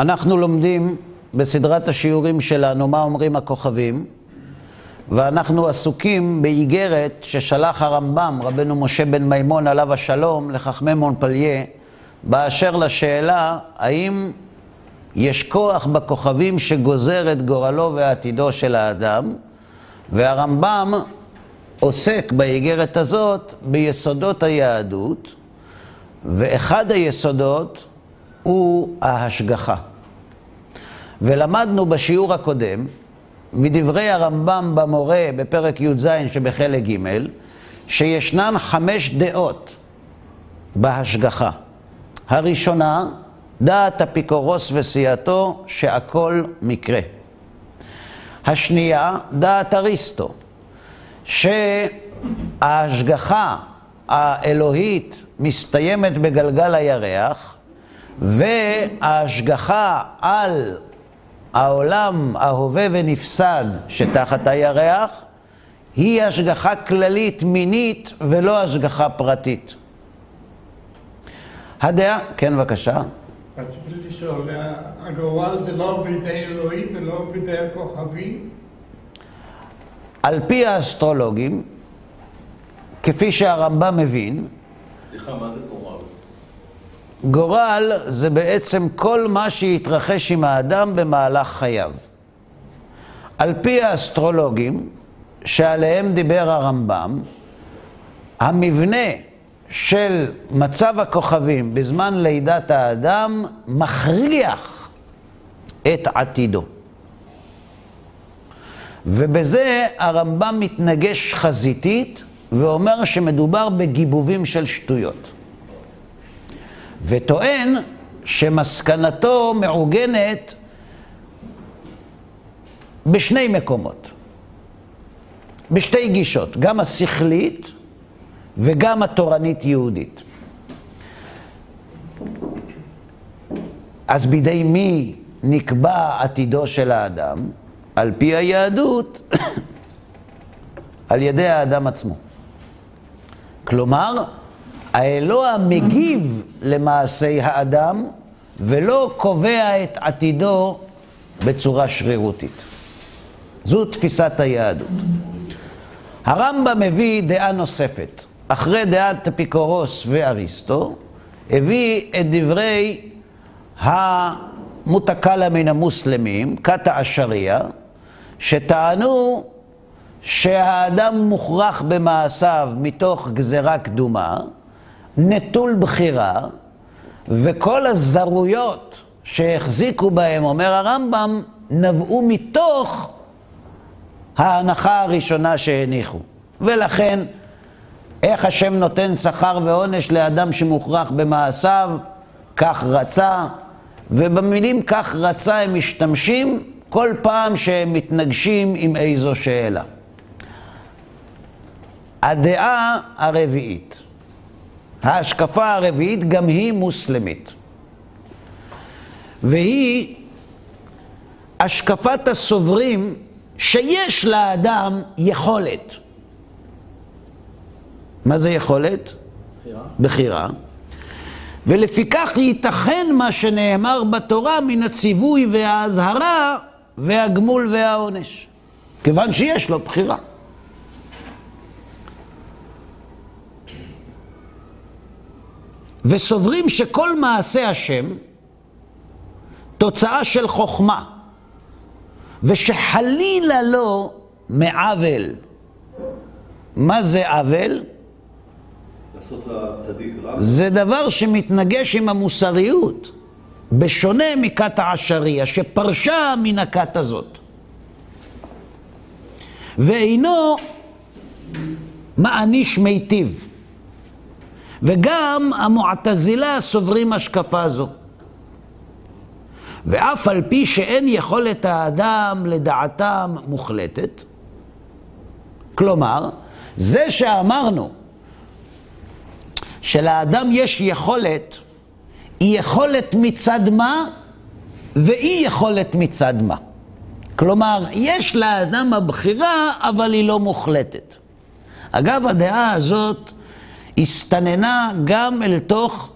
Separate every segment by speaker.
Speaker 1: אנחנו לומדים בסדרת השיעורים שלנו מה אומרים הכוכבים, ואנחנו עסוקים באיגרת ששלח הרמב"ם, רבנו משה בן מימון עליו השלום, לחכמי מונפליה, באשר לשאלה האם יש כוח בכוכבים שגוזר את גורלו ועתידו של האדם, והרמב"ם עוסק באיגרת הזאת ביסודות היהדות, ואחד היסודות הוא ההשגחה. ולמדנו בשיעור הקודם, מדברי הרמב"ם במורה בפרק י"ז שבחלק ג', שישנן חמש דעות בהשגחה. הראשונה, דעת אפיקורוס וסיעתו שהכל מקרה. השנייה, דעת אריסטו, שההשגחה האלוהית מסתיימת בגלגל הירח, וההשגחה על העולם ההווה ונפסד שתחת הירח היא השגחה כללית מינית ולא השגחה פרטית. הדעה, כן בבקשה.
Speaker 2: רציתי לשאול, הגורל זה לא בידי אלוהים ולא בידי הכוכבים?
Speaker 1: על פי האסטרולוגים, כפי שהרמב"ם מבין,
Speaker 3: סליחה, מה זה גורל?
Speaker 1: גורל זה בעצם כל מה שהתרחש עם האדם במהלך חייו. על פי האסטרולוגים, שעליהם דיבר הרמב"ם, המבנה של מצב הכוכבים בזמן לידת האדם מכריח את עתידו. ובזה הרמב"ם מתנגש חזיתית ואומר שמדובר בגיבובים של שטויות. וטוען שמסקנתו מעוגנת בשני מקומות, בשתי גישות, גם השכלית וגם התורנית-יהודית. אז בידי מי נקבע עתידו של האדם? על פי היהדות, על ידי האדם עצמו. כלומר, האלוה מגיב למעשי האדם ולא קובע את עתידו בצורה שרירותית. זו תפיסת היהדות. הרמב"ם מביא דעה נוספת. אחרי דעת אפיקורוס ואריסטו, הביא את דברי המותקלה מן המוסלמים, קטע השריעה, שטענו שהאדם מוכרח במעשיו מתוך גזרה קדומה, נטול בחירה, וכל הזרויות שהחזיקו בהם, אומר הרמב"ם, נבעו מתוך ההנחה הראשונה שהניחו. ולכן, איך השם נותן שכר ועונש לאדם שמוכרח במעשיו, כך רצה, ובמילים כך רצה הם משתמשים כל פעם שהם מתנגשים עם איזו שאלה. הדעה הרביעית, ההשקפה הרביעית גם היא מוסלמית. והיא השקפת הסוברים שיש לאדם יכולת. מה זה יכולת?
Speaker 3: בחירה.
Speaker 1: בחירה. ולפיכך ייתכן מה שנאמר בתורה מן הציווי והאזהרה והגמול והעונש. כיוון שיש לו בחירה. וסוברים שכל מעשה השם תוצאה של חוכמה, ושחלילה לא מעוול. מה זה עוול?
Speaker 3: לעשות לצדיק רע.
Speaker 1: זה דבר שמתנגש עם המוסריות, בשונה מכת העשריה, שפרשה מן הכת הזאת. ואינו מעניש מיטיב. וגם המועתזילה סוברים השקפה זו. ואף על פי שאין יכולת האדם לדעתם מוחלטת, כלומר, זה שאמרנו שלאדם יש יכולת, היא יכולת מצד מה ואי יכולת מצד מה. כלומר, יש לאדם הבחירה, אבל היא לא מוחלטת. אגב, הדעה הזאת הסתננה גם אל תוך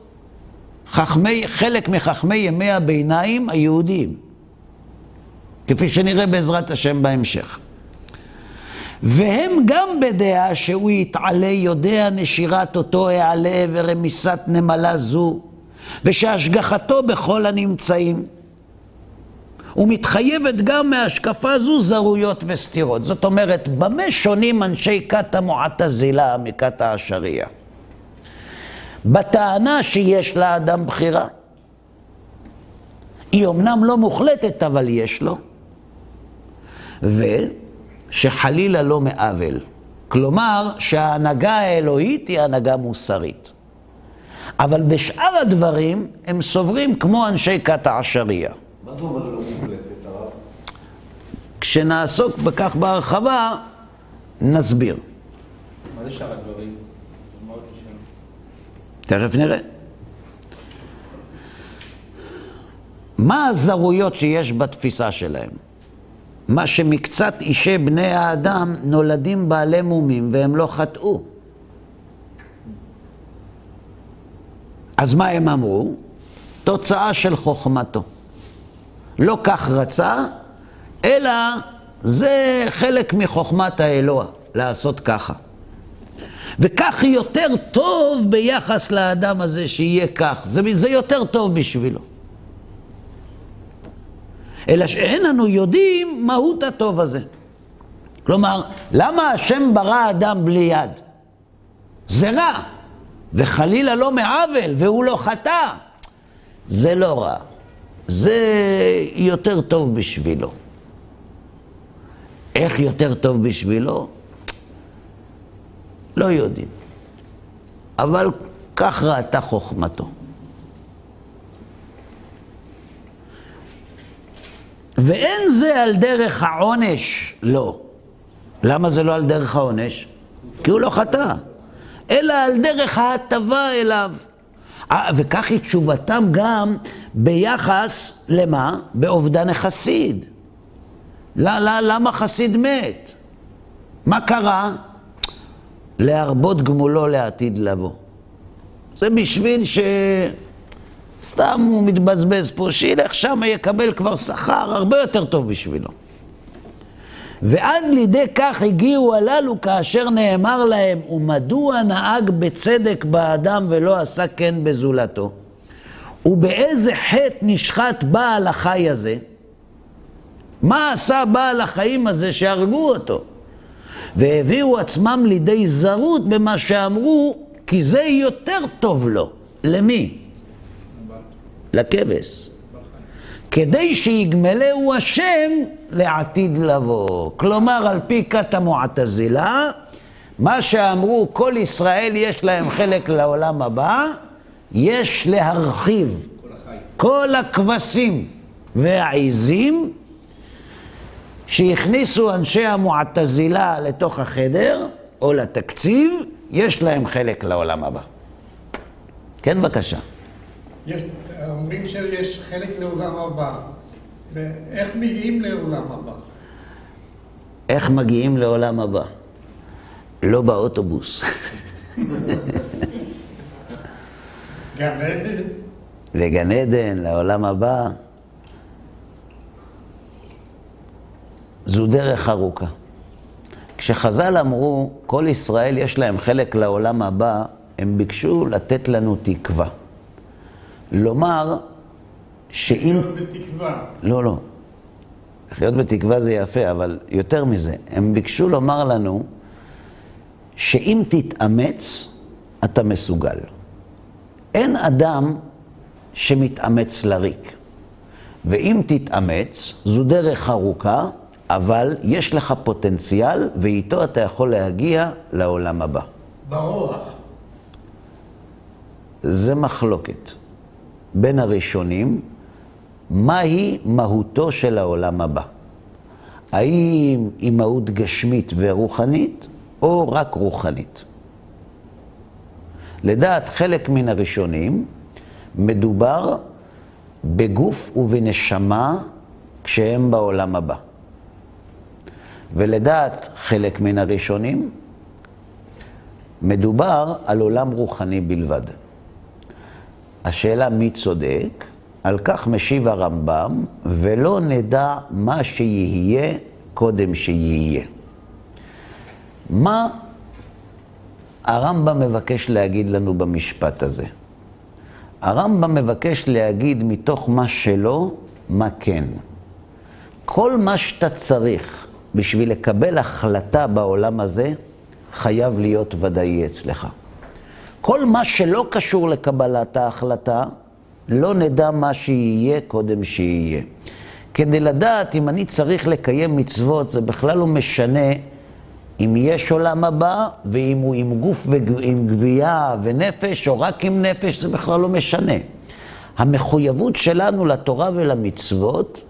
Speaker 1: חכמי, חלק מחכמי ימי הביניים היהודיים, כפי שנראה בעזרת השם בהמשך. והם גם בדעה שהוא יתעלה, יודע נשירת אותו העלה ורמיסת נמלה זו, ושהשגחתו בכל הנמצאים. ומתחייבת גם מהשקפה זו זרויות וסתירות. זאת אומרת, במה שונים אנשי כת המועטזילה מכת העשריה? בטענה שיש לאדם בחירה. היא אמנם לא מוחלטת, אבל יש לו. ושחלילה לא מעוול. כלומר, שההנהגה האלוהית היא הנהגה מוסרית. אבל בשאר הדברים הם סוברים כמו אנשי כת העשריה.
Speaker 3: מה זה אומר לא מוחלטת, הרב?
Speaker 1: כשנעסוק בכך בהרחבה, נסביר.
Speaker 4: מה זה שאר הדברים?
Speaker 1: תכף נראה. מה הזרויות שיש בתפיסה שלהם? מה שמקצת אישי בני האדם נולדים בעלי מומים והם לא חטאו. אז מה הם אמרו? תוצאה של חוכמתו. לא כך רצה, אלא זה חלק מחוכמת האלוה, לעשות ככה. וכך יותר טוב ביחס לאדם הזה שיהיה כך, זה, זה יותר טוב בשבילו. אלא שאין אנו יודעים מהות הטוב הזה. כלומר, למה השם ברא אדם בלי יד? זה רע, וחלילה לא מעוול, והוא לא חטא. זה לא רע, זה יותר טוב בשבילו. איך יותר טוב בשבילו? לא יודעים. אבל כך ראתה חוכמתו. ואין זה על דרך העונש, לא. למה זה לא על דרך העונש? כי הוא לא חטא, אלא על דרך ההטבה אליו. אה, וכך היא תשובתם גם ביחס למה? באובדן החסיד. למה חסיד מת? מה קרה? להרבות גמולו לעתיד לבוא. זה בשביל ש... סתם הוא מתבזבז פה, שילך שם יקבל כבר שכר הרבה יותר טוב בשבילו. ועד לידי כך הגיעו הללו כאשר נאמר להם, ומדוע נהג בצדק באדם ולא עשה כן בזולתו? ובאיזה חטא נשחט בעל החי הזה? מה עשה בעל החיים הזה שהרגו אותו? והביאו עצמם לידי זרות במה שאמרו, כי זה יותר טוב לו. למי? לכבש. כדי שיגמלהו השם לעתיד לבוא. כלומר, על פי כת המועטזילה, מה שאמרו כל ישראל יש להם חלק לעולם הבא, יש להרחיב. כל הכבשים והעיזים שהכניסו אנשי המועטזילה לתוך החדר או לתקציב, יש להם חלק לעולם הבא. כן, בבקשה.
Speaker 2: יש, אומרים שיש חלק לעולם הבא. ואיך מגיעים לעולם הבא?
Speaker 1: איך מגיעים לעולם הבא? לא באוטובוס.
Speaker 2: גן עדן?
Speaker 1: לגן עדן, לעולם הבא. זו דרך ארוכה. כשחז"ל אמרו, כל ישראל יש להם חלק לעולם הבא, הם ביקשו לתת לנו תקווה. לומר שאם...
Speaker 2: לחיות בתקווה.
Speaker 1: לא, לא. לחיות בתקווה זה יפה, אבל יותר מזה, הם ביקשו לומר לנו שאם תתאמץ, אתה מסוגל. אין אדם שמתאמץ לריק. ואם תתאמץ, זו דרך ארוכה, אבל יש לך פוטנציאל, ואיתו אתה יכול להגיע לעולם הבא.
Speaker 2: ברוח.
Speaker 1: זה מחלוקת בין הראשונים, מהי מהותו של העולם הבא. האם היא מהות גשמית ורוחנית, או רק רוחנית. לדעת חלק מן הראשונים, מדובר בגוף ובנשמה כשהם בעולם הבא. ולדעת חלק מן הראשונים, מדובר על עולם רוחני בלבד. השאלה מי צודק, על כך משיב הרמב"ם, ולא נדע מה שיהיה קודם שיהיה. מה הרמב"ם מבקש להגיד לנו במשפט הזה? הרמב"ם מבקש להגיד מתוך מה שלא, מה כן. כל מה שאתה צריך בשביל לקבל החלטה בעולם הזה, חייב להיות ודאי אצלך. כל מה שלא קשור לקבלת ההחלטה, לא נדע מה שיהיה קודם שיהיה. כדי לדעת אם אני צריך לקיים מצוות, זה בכלל לא משנה אם יש עולם הבא, ואם הוא עם גוף ועם גבייה ונפש, או רק עם נפש, זה בכלל לא משנה. המחויבות שלנו לתורה ולמצוות,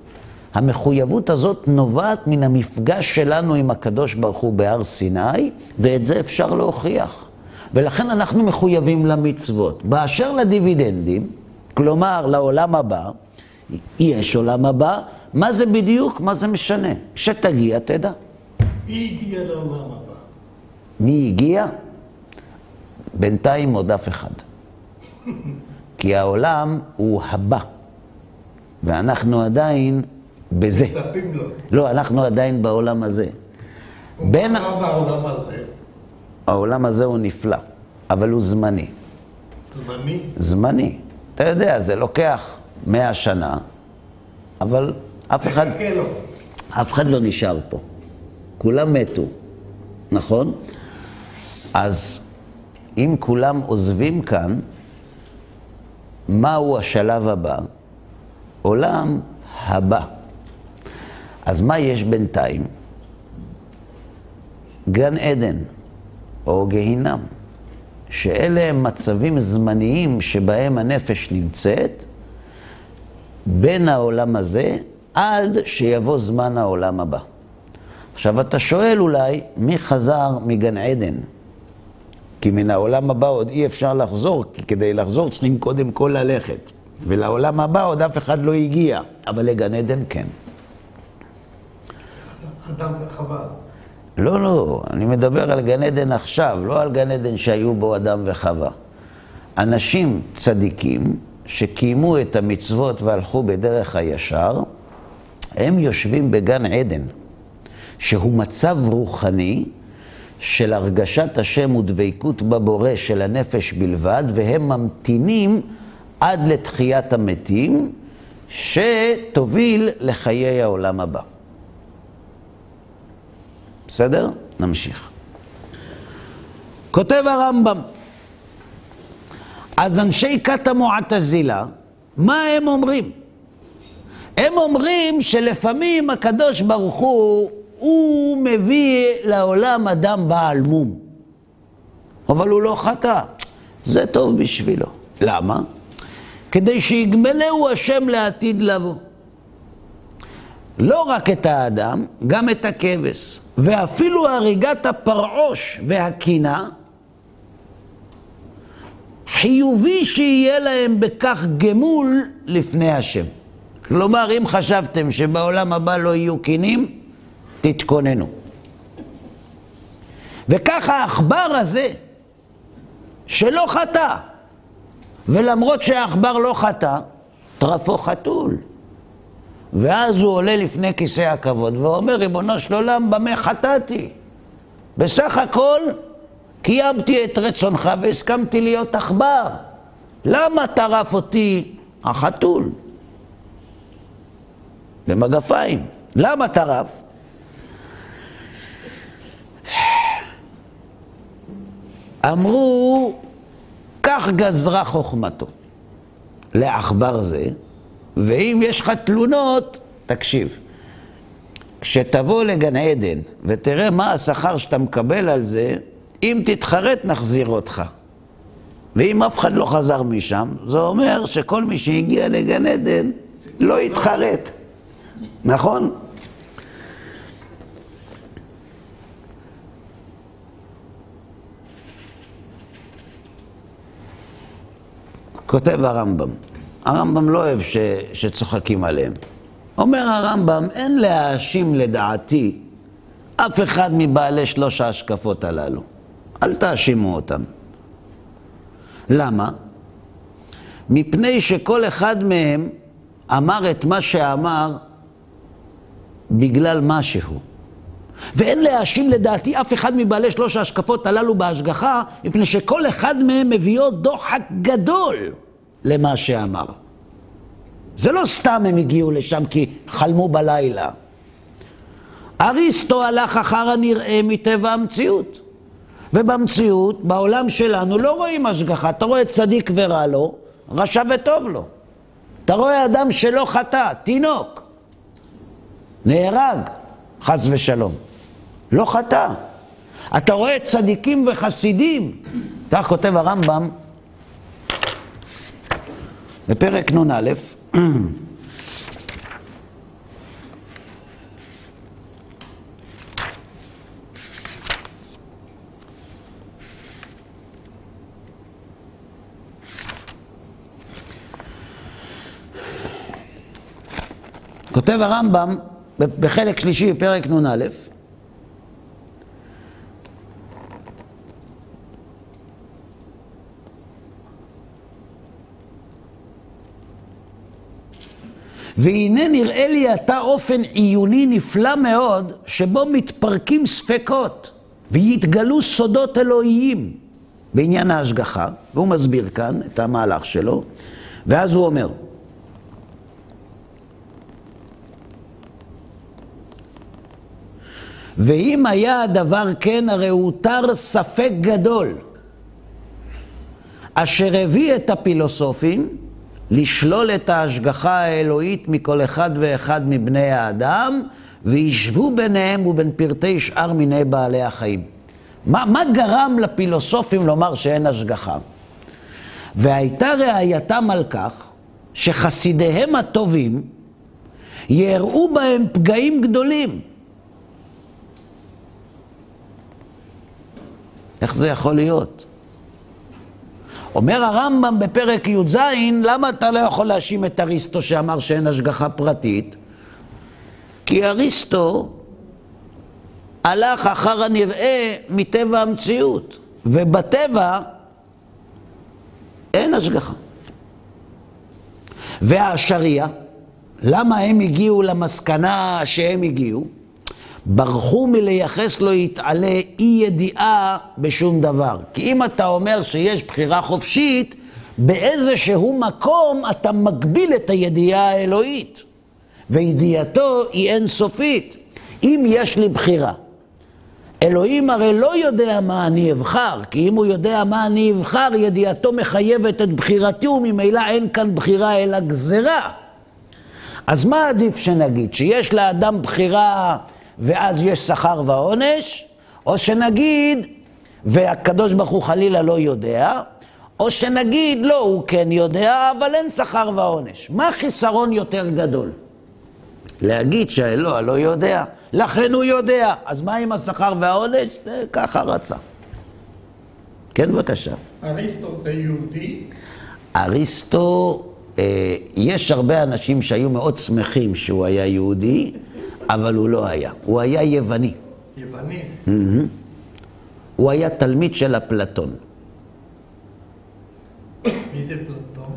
Speaker 1: המחויבות הזאת נובעת מן המפגש שלנו עם הקדוש ברוך הוא בהר סיני, ואת זה אפשר להוכיח. ולכן אנחנו מחויבים למצוות. באשר לדיבידנדים, כלומר לעולם הבא, יש עולם הבא, מה זה בדיוק? מה זה משנה? שתגיע, תדע.
Speaker 2: מי הגיע לעולם הבא?
Speaker 1: מי הגיע? בינתיים עוד אף אחד. כי העולם הוא הבא, ואנחנו עדיין בזה.
Speaker 2: מצפים לו.
Speaker 1: לא, אנחנו עדיין בעולם הזה. בין...
Speaker 2: בעולם הזה,
Speaker 1: העולם הזה הוא נפלא, אבל הוא זמני.
Speaker 2: זמני,
Speaker 1: זמני. אתה יודע, זה לוקח מאה שנה, אבל אף אחד,
Speaker 2: לו.
Speaker 1: אף אחד לא נשאר פה. כולם מתו, נכון? אז אם כולם עוזבים כאן, מהו השלב הבא? עולם הבא. אז מה יש בינתיים? גן עדן או גיהינם, שאלה הם מצבים זמניים שבהם הנפש נמצאת בין העולם הזה עד שיבוא זמן העולם הבא. עכשיו אתה שואל אולי, מי חזר מגן עדן? כי מן העולם הבא עוד אי אפשר לחזור, כי כדי לחזור צריכים קודם כל ללכת. ולעולם הבא עוד אף אחד לא הגיע, אבל לגן עדן כן. לא, לא, אני מדבר על גן עדן עכשיו, לא על גן עדן שהיו בו אדם וחווה. אנשים צדיקים שקיימו את המצוות והלכו בדרך הישר, הם יושבים בגן עדן, שהוא מצב רוחני של הרגשת השם ודבקות בבורא של הנפש בלבד, והם ממתינים עד לתחיית המתים, שתוביל לחיי העולם הבא. בסדר? נמשיך. כותב הרמב"ם, אז אנשי כת המועטזילה, מה הם אומרים? הם אומרים שלפעמים הקדוש ברוך הוא, הוא מביא לעולם אדם בעל מום. אבל הוא לא חטא. זה טוב בשבילו. למה? כדי שיגמלהו השם לעתיד לבוא. לא רק את האדם, גם את הכבש. ואפילו הריגת הפרעוש והקינה, חיובי שיהיה להם בכך גמול לפני השם. כלומר, אם חשבתם שבעולם הבא לא יהיו קינים, תתכוננו. וכך העכבר הזה, שלא חטא, ולמרות שהעכבר לא חטא, טרפו חתול. ואז הוא עולה לפני כיסא הכבוד ואומר, ריבונו של עולם, במה חטאתי? בסך הכל קיימתי את רצונך והסכמתי להיות עכבר. למה טרף אותי החתול? במגפיים. למה טרף? אמרו, כך גזרה חוכמתו לעכבר זה, ואם יש לך תלונות, תקשיב. כשתבוא לגן עדן ותראה מה השכר שאתה מקבל על זה, אם תתחרט נחזיר אותך. ואם אף אחד לא חזר משם, זה אומר שכל מי שהגיע לגן עדן לא יתחרט. נכון? כותב הרמב"ם, הרמב"ם לא אוהב ש, שצוחקים עליהם. אומר הרמב"ם, אין להאשים לדעתי אף אחד מבעלי שלוש ההשקפות הללו. אל תאשימו אותם. למה? מפני שכל אחד מהם אמר את מה שאמר בגלל משהו. ואין להאשים לדעתי אף אחד מבעלי שלוש ההשקפות הללו בהשגחה, מפני שכל אחד מהם מביאו דוחק גדול למה שאמר. זה לא סתם הם הגיעו לשם כי חלמו בלילה. אריסטו הלך אחר הנראה מטבע המציאות. ובמציאות, בעולם שלנו, לא רואים השגחה. אתה רואה צדיק ורע לו, רשע וטוב לו. אתה רואה אדם שלא חטא, תינוק, נהרג, חס ושלום. לא חטא. אתה רואה צדיקים וחסידים. כך כותב הרמב"ם בפרק נ"א, כותב הרמב"ם בחלק שלישי בפרק נ"א, והנה נראה לי עתה אופן עיוני נפלא מאוד, שבו מתפרקים ספקות ויתגלו סודות אלוהיים בעניין ההשגחה, והוא מסביר כאן את המהלך שלו, ואז הוא אומר, ואם היה הדבר כן, הרי הותר ספק גדול, אשר הביא את הפילוסופים לשלול את ההשגחה האלוהית מכל אחד ואחד מבני האדם, וישבו ביניהם ובין פרטי שאר מיני בעלי החיים. מה, מה גרם לפילוסופים לומר שאין השגחה? והייתה ראייתם על כך שחסידיהם הטובים יראו בהם פגעים גדולים. איך זה יכול להיות? אומר הרמב"ם בפרק י"ז, למה אתה לא יכול להאשים את אריסטו שאמר שאין השגחה פרטית? כי אריסטו הלך אחר הנראה מטבע המציאות, ובטבע אין השגחה. והשריעה, למה הם הגיעו למסקנה שהם הגיעו? ברחו מלייחס לו יתעלה אי ידיעה בשום דבר. כי אם אתה אומר שיש בחירה חופשית, באיזשהו מקום אתה מגביל את הידיעה האלוהית, וידיעתו היא אינסופית. אם יש לי בחירה, אלוהים הרי לא יודע מה אני אבחר, כי אם הוא יודע מה אני אבחר, ידיעתו מחייבת את בחירתי, וממילא אין כאן בחירה אלא גזרה. אז מה עדיף שנגיד? שיש לאדם בחירה ואז יש שכר ועונש, או שנגיד, והקדוש ברוך הוא חלילה לא יודע, או שנגיד, לא, הוא כן יודע, אבל אין שכר ועונש. מה חיסרון יותר גדול? להגיד שהאלוה לא יודע, לכן הוא יודע. אז מה עם השכר והעונש? זה ככה רצה. כן, בבקשה.
Speaker 2: אריסטו זה יהודי?
Speaker 1: אריסטו, אה, יש הרבה אנשים שהיו מאוד שמחים שהוא היה יהודי, אבל הוא לא היה, הוא היה יווני.
Speaker 2: יווני?
Speaker 1: Mm-hmm. הוא היה תלמיד של אפלטון.
Speaker 2: מי זה פלטון?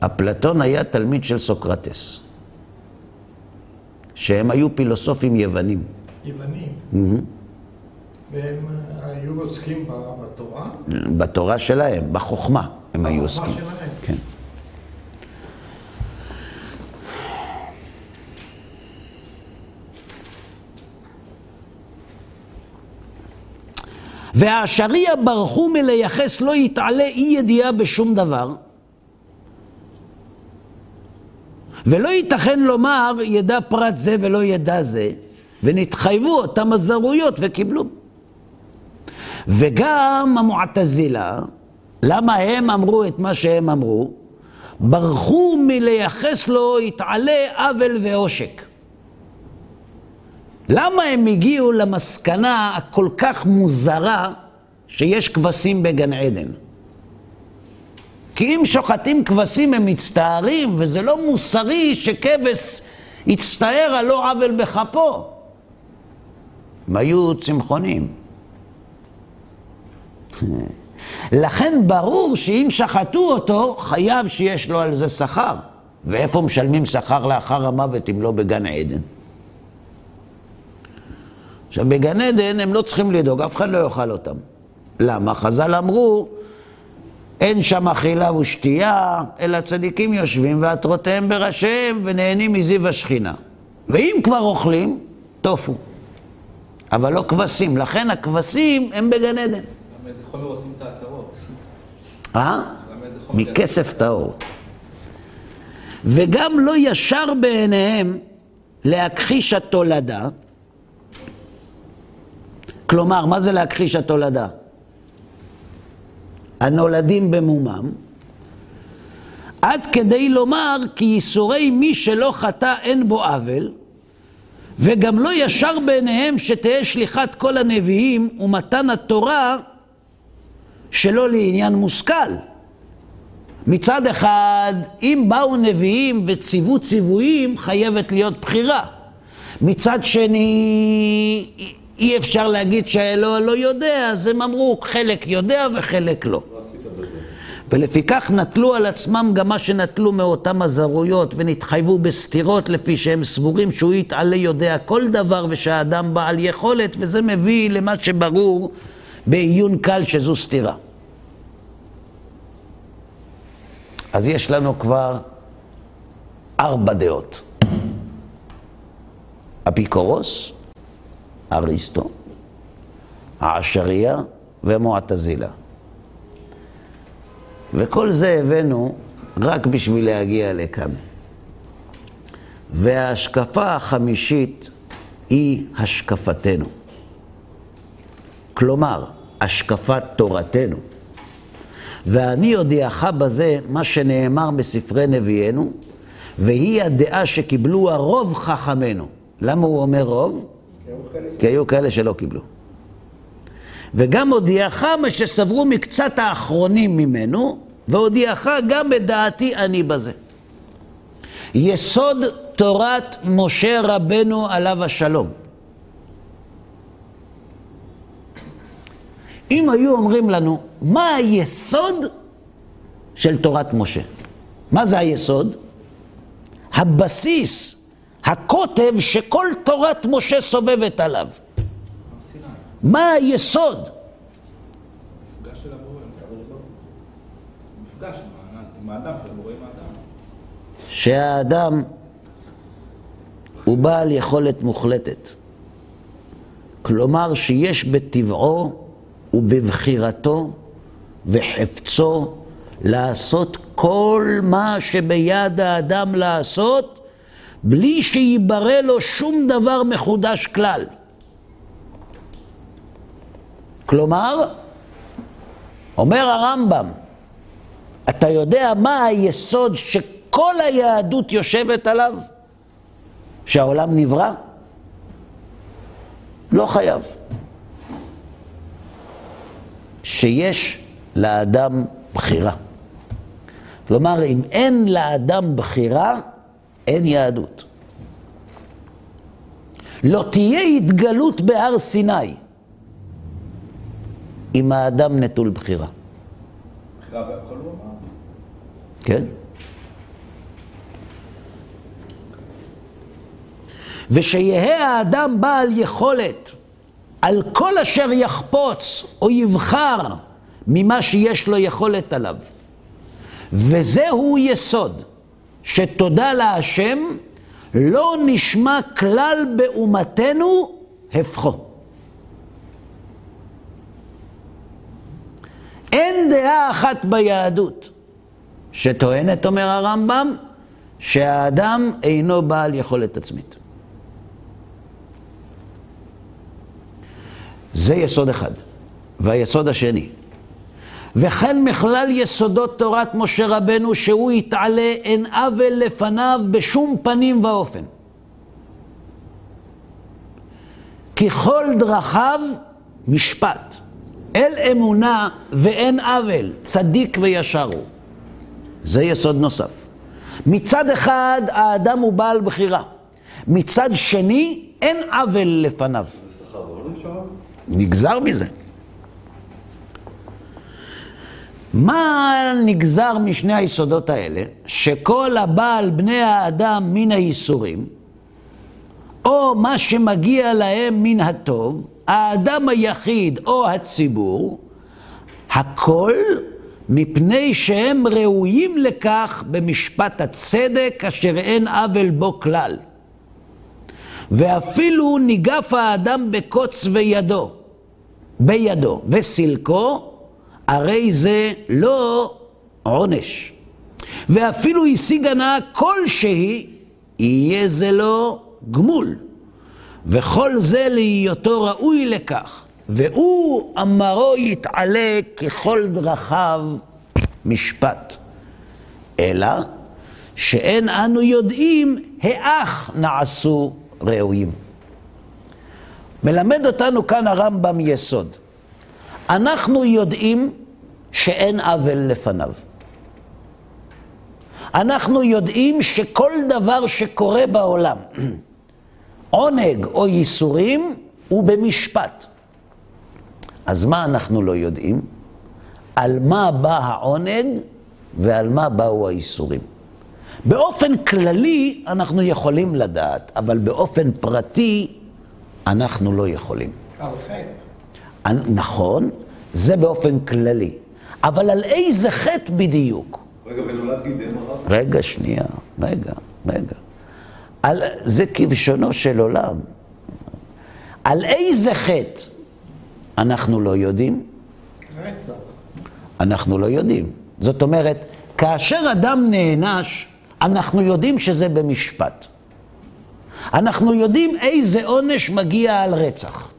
Speaker 1: אפלטון היה תלמיד של סוקרטס, שהם היו פילוסופים יוונים.
Speaker 2: יוונים?
Speaker 1: Mm-hmm.
Speaker 2: והם היו עוסקים בתורה?
Speaker 1: בתורה שלהם, בחוכמה הם היו עוסקים.
Speaker 2: בחוכמה שלהם?
Speaker 1: כן. והשריע ברחו מלייחס לא יתעלה אי ידיעה בשום דבר, ולא ייתכן לומר ידע פרט זה ולא ידע זה, ונתחייבו אותם הזרויות וקיבלו. וגם המועתזילה, למה הם אמרו את מה שהם אמרו? ברחו מלייחס לו יתעלה עוול ועושק. למה הם הגיעו למסקנה הכל כך מוזרה שיש כבשים בגן עדן? כי אם שוחטים כבשים הם מצטערים, וזה לא מוסרי שכבש יצטער על לא עוול בכפו. הם היו צמחונים. לכן ברור שאם שחטו אותו, חייב שיש לו על זה שכר. ואיפה משלמים שכר לאחר המוות אם לא בגן עדן? עכשיו, בגן עדן הם לא צריכים לדאוג, אף אחד לא יאכל אותם. למה? חז"ל אמרו, אין שם אכילה ושתייה, אלא צדיקים יושבים ועטרותיהם בראשיהם ונהנים מזיו השכינה. ואם כבר אוכלים, טופו. אבל לא כבשים, לכן הכבשים הם בגן עדן.
Speaker 4: למה איזה חומר עושים את העטרות?
Speaker 1: אה? מכסף טהור. וגם לא ישר בעיניהם להכחיש התולדה. כלומר, מה זה להכחיש התולדה? הנולדים במומם, עד כדי לומר כי ייסורי מי שלא חטא אין בו עוול, וגם לא ישר בעיניהם שתהא שליחת כל הנביאים ומתן התורה שלא לעניין מושכל. מצד אחד, אם באו נביאים וציוו ציוויים, חייבת להיות בחירה. מצד שני, אי אפשר להגיד שהאלוה לא יודע, אז הם אמרו, חלק יודע וחלק לא.
Speaker 3: לא.
Speaker 1: ולפיכך נטלו על עצמם גם מה שנטלו מאותם הזרויות, ונתחייבו בסתירות לפי שהם סבורים שהוא יתעלה יודע כל דבר ושהאדם בעל יכולת, וזה מביא למה שברור בעיון קל שזו סתירה. אז יש לנו כבר ארבע דעות. אפיקורוס, אריסטו, העשריה ומועטזילה. וכל זה הבאנו רק בשביל להגיע לכאן. וההשקפה החמישית היא השקפתנו. כלומר, השקפת תורתנו. ואני אודיעך בזה מה שנאמר בספרי נביאנו, והיא הדעה שקיבלו הרוב חכמינו. למה הוא אומר רוב? כי היו כאלה שלא קיבלו. וגם הודיעך מה שסברו מקצת האחרונים ממנו, והודיעך גם את דעתי אני בזה. יסוד תורת משה רבנו עליו השלום. אם היו אומרים לנו, מה היסוד של תורת משה? מה זה היסוד? הבסיס, הקוטב שכל תורת משה סובבת עליו. מה היסוד? שהאדם הוא בעל יכולת מוחלטת. כלומר שיש בטבעו ובבחירתו וחפצו לעשות כל מה שביד האדם לעשות, בלי שייברא לו שום דבר מחודש כלל. כלומר, אומר הרמב"ם, אתה יודע מה היסוד שכל היהדות יושבת עליו? שהעולם נברא? לא חייב. שיש לאדם בחירה. כלומר, אם אין לאדם בחירה, אין יהדות. לא תהיה התגלות בהר סיני אם האדם נטול בחירה.
Speaker 4: בחירה בהכל הוא אמר.
Speaker 1: כן? ושיהא האדם בעל יכולת על כל אשר יחפוץ או יבחר ממה שיש לו יכולת עליו. וזהו יסוד שתודה להשם לא נשמע כלל באומתנו הפכו. אין דעה אחת ביהדות שטוענת, אומר הרמב"ם, שהאדם אינו בעל יכולת עצמית. זה יסוד אחד. והיסוד השני, וכן מכלל יסודות תורת משה רבנו שהוא יתעלה אין עוול לפניו בשום פנים ואופן. כי כל דרכיו משפט, אל אמונה ואין עוול, צדיק וישר הוא. זה יסוד נוסף. מצד אחד האדם הוא בעל בחירה, מצד שני אין עוול לפניו.
Speaker 3: זה שכר הרב?
Speaker 1: נגזר מזה. מה נגזר משני היסודות האלה? שכל הבעל בני האדם מן הייסורים, או מה שמגיע להם מן הטוב, האדם היחיד או הציבור, הכל מפני שהם ראויים לכך במשפט הצדק אשר אין עוול בו כלל. ואפילו ניגף האדם בקוץ וידו, בידו, וסילקו, הרי זה לא עונש. ואפילו השיג הנאה כלשהי, יהיה זה לו גמול. וכל זה להיותו ראוי לכך. והוא אמרו יתעלה ככל דרכיו משפט. אלא שאין אנו יודעים האח נעשו ראויים. מלמד אותנו כאן הרמב"ם יסוד. אנחנו יודעים שאין עוול לפניו. אנחנו יודעים שכל דבר שקורה בעולם, עונג או ייסורים, הוא במשפט. אז מה אנחנו לא יודעים? על מה בא העונג ועל מה באו הייסורים. באופן כללי אנחנו יכולים לדעת, אבל באופן פרטי אנחנו לא יכולים.
Speaker 2: חטא.
Speaker 1: נכון, זה באופן כללי. אבל על איזה חטא בדיוק?
Speaker 3: רגע, ונולד גידם הרב?
Speaker 1: רגע, שנייה, רגע, רגע. על, זה כבשונו של עולם. על איזה חטא אנחנו לא יודעים?
Speaker 2: רצח.
Speaker 1: אנחנו לא יודעים. זאת אומרת, כאשר אדם נענש, אנחנו יודעים שזה במשפט. אנחנו יודעים איזה עונש מגיע על רצח.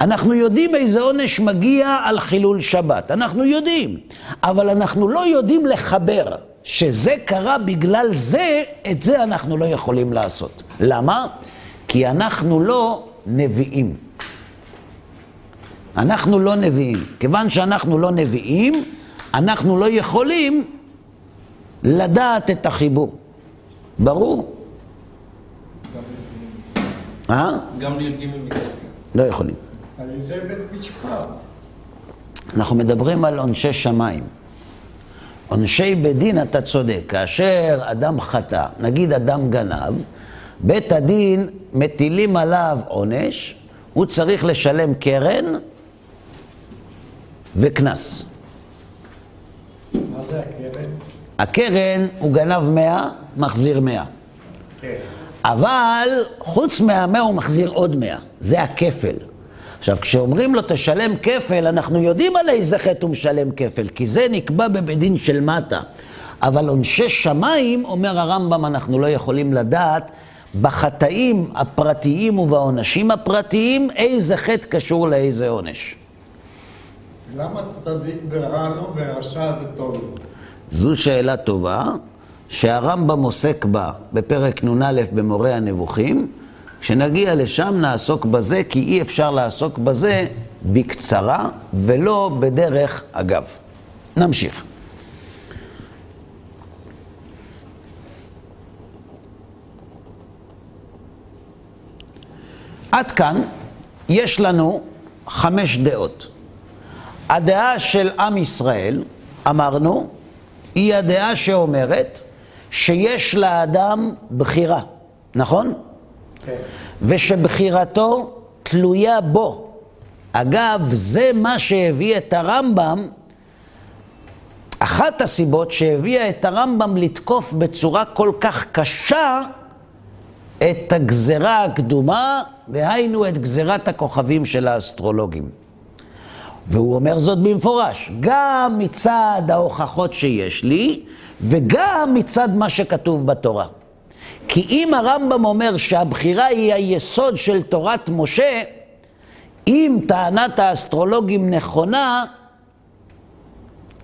Speaker 1: אנחנו יודעים איזה עונש מגיע על חילול שבת. אנחנו יודעים. אבל אנחנו לא יודעים לחבר שזה קרה בגלל זה, את זה אנחנו לא יכולים לעשות. למה? כי אנחנו לא נביאים. אנחנו לא נביאים. כיוון שאנחנו לא נביאים, אנחנו לא יכולים לדעת את החיבור. ברור? אה?
Speaker 4: גם לי"ג.
Speaker 1: לא יכולים.
Speaker 2: על ידי בית משפט.
Speaker 1: אנחנו מדברים על עונשי שמיים. עונשי בית דין, אתה צודק. כאשר אדם חטא, נגיד אדם גנב, בית הדין מטילים עליו עונש, הוא צריך לשלם קרן וקנס.
Speaker 2: מה זה הקרן?
Speaker 1: הקרן, הוא גנב 100, מחזיר 100.
Speaker 2: כן.
Speaker 1: אבל חוץ מהמאה הוא מחזיר עוד 100. זה הכפל. עכשיו, כשאומרים לו תשלם כפל, אנחנו יודעים על איזה חטא הוא משלם כפל, כי זה נקבע בבית דין של מטה. אבל עונשי שמיים, אומר הרמב"ם, אנחנו לא יכולים לדעת בחטאים הפרטיים ובעונשים הפרטיים, איזה חטא קשור לאיזה עונש.
Speaker 2: למה צדיק ברע לו ורשע בטוב לו?
Speaker 1: זו שאלה טובה, שהרמב"ם עוסק בה בפרק נ"א במורה הנבוכים. כשנגיע לשם נעסוק בזה, כי אי אפשר לעסוק בזה בקצרה ולא בדרך אגב. נמשיך. עד כאן יש לנו חמש דעות. הדעה של עם ישראל, אמרנו, היא הדעה שאומרת שיש לאדם בחירה, נכון?
Speaker 2: כן.
Speaker 1: ושבחירתו תלויה בו. אגב, זה מה שהביא את הרמב"ם, אחת הסיבות שהביאה את הרמב"ם לתקוף בצורה כל כך קשה את הגזרה הקדומה, דהיינו את גזרת הכוכבים של האסטרולוגים. והוא אומר זאת במפורש, גם מצד ההוכחות שיש לי, וגם מצד מה שכתוב בתורה. כי אם הרמב"ם אומר שהבחירה היא היסוד של תורת משה, אם טענת האסטרולוגים נכונה,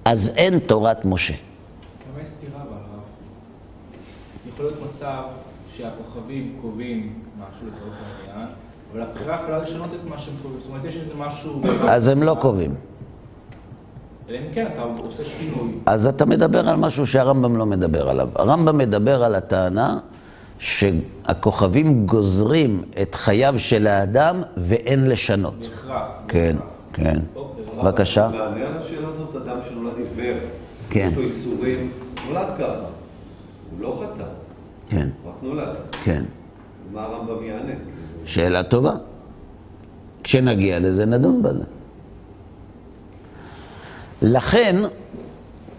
Speaker 1: אז אין תורת משה.
Speaker 4: יש סתירה אבל הרב? יכול להיות מצב שהכוכבים קובעים משהו לצורך העניין, אבל הבחירה יכולה לשנות את מה שהם קובעים. זאת אומרת, יש איזה משהו...
Speaker 1: אז הם לא קובעים.
Speaker 4: אלא אם כן, אתה עושה שינוי.
Speaker 1: אז אתה מדבר על משהו שהרמב"ם לא מדבר עליו. הרמב"ם מדבר על הטענה שהכוכבים גוזרים את חייו של האדם ואין לשנות.
Speaker 4: בהכרח.
Speaker 1: כן, כן.
Speaker 4: אוקיי.
Speaker 1: בבקשה.
Speaker 3: מענה על השאלה הזאת, אדם שנולד עיוור.
Speaker 1: כן.
Speaker 3: יש לו איסורים, נולד ככה. הוא לא חטא,
Speaker 1: כן,
Speaker 3: רק נולד.
Speaker 1: כן.
Speaker 3: מה הרמב"ם יענה?
Speaker 1: שאלה טובה. כשנגיע לזה נדון בזה. לכן,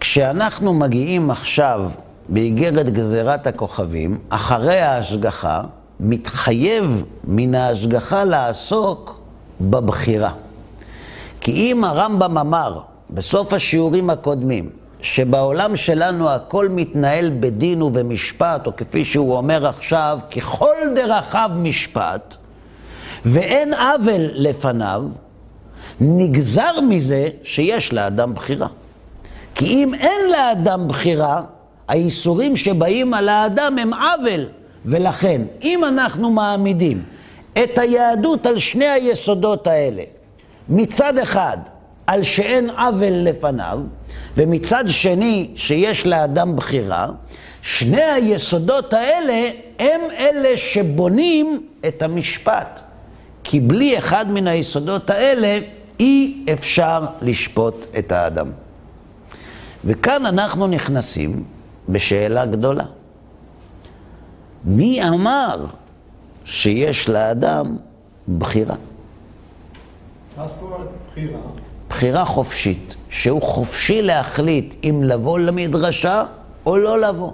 Speaker 1: כשאנחנו מגיעים עכשיו באיגרת גזירת הכוכבים, אחרי ההשגחה, מתחייב מן ההשגחה לעסוק בבחירה. כי אם הרמב"ם אמר בסוף השיעורים הקודמים, שבעולם שלנו הכל מתנהל בדין ובמשפט, או כפי שהוא אומר עכשיו, ככל דרכיו משפט, ואין עוול לפניו, נגזר מזה שיש לאדם בחירה. כי אם אין לאדם בחירה, האיסורים שבאים על האדם הם עוול. ולכן, אם אנחנו מעמידים את היהדות על שני היסודות האלה, מצד אחד, על שאין עוול לפניו, ומצד שני, שיש לאדם בחירה, שני היסודות האלה הם אלה שבונים את המשפט. כי בלי אחד מן היסודות האלה, אי אפשר לשפוט את האדם. וכאן אנחנו נכנסים בשאלה גדולה. מי אמר שיש לאדם בחירה?
Speaker 2: מה זאת אומרת בחירה?
Speaker 1: בחירה חופשית, שהוא חופשי להחליט אם לבוא למדרשה או לא לבוא.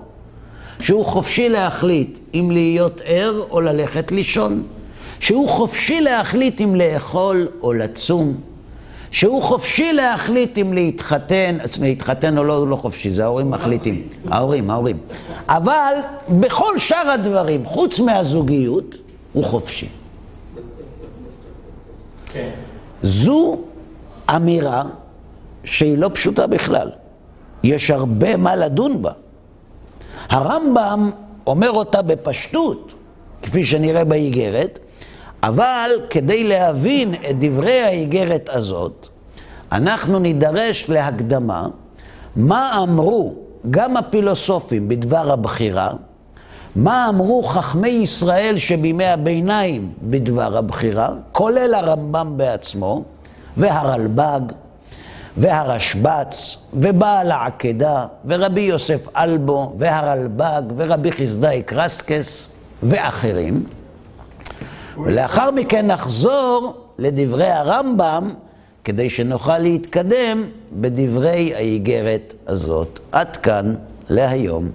Speaker 1: שהוא חופשי להחליט אם להיות ער או ללכת לישון. שהוא חופשי להחליט אם לאכול או לצום. שהוא חופשי להחליט אם להתחתן, להתחתן או לא, הוא לא חופשי, זה ההורים מחליטים. ההורים, ההורים. אבל בכל שאר הדברים, חוץ מהזוגיות, הוא חופשי.
Speaker 2: כן.
Speaker 1: זו אמירה שהיא לא פשוטה בכלל. יש הרבה מה לדון בה. הרמב"ם אומר אותה בפשטות, כפי שנראה באיגרת, אבל כדי להבין את דברי האיגרת הזאת, אנחנו נידרש להקדמה מה אמרו גם הפילוסופים בדבר הבחירה, מה אמרו חכמי ישראל שבימי הביניים בדבר הבחירה, כולל הרמב"ם בעצמו, והרלב"ג, והרשב"ץ, ובעל העקדה, ורבי יוסף אלבו, והרלב"ג, ורבי חסדאי קרסקס, ואחרים. ולאחר מכן נחזור לדברי הרמב"ם, כדי שנוכל להתקדם בדברי האיגרת הזאת. עד כאן להיום.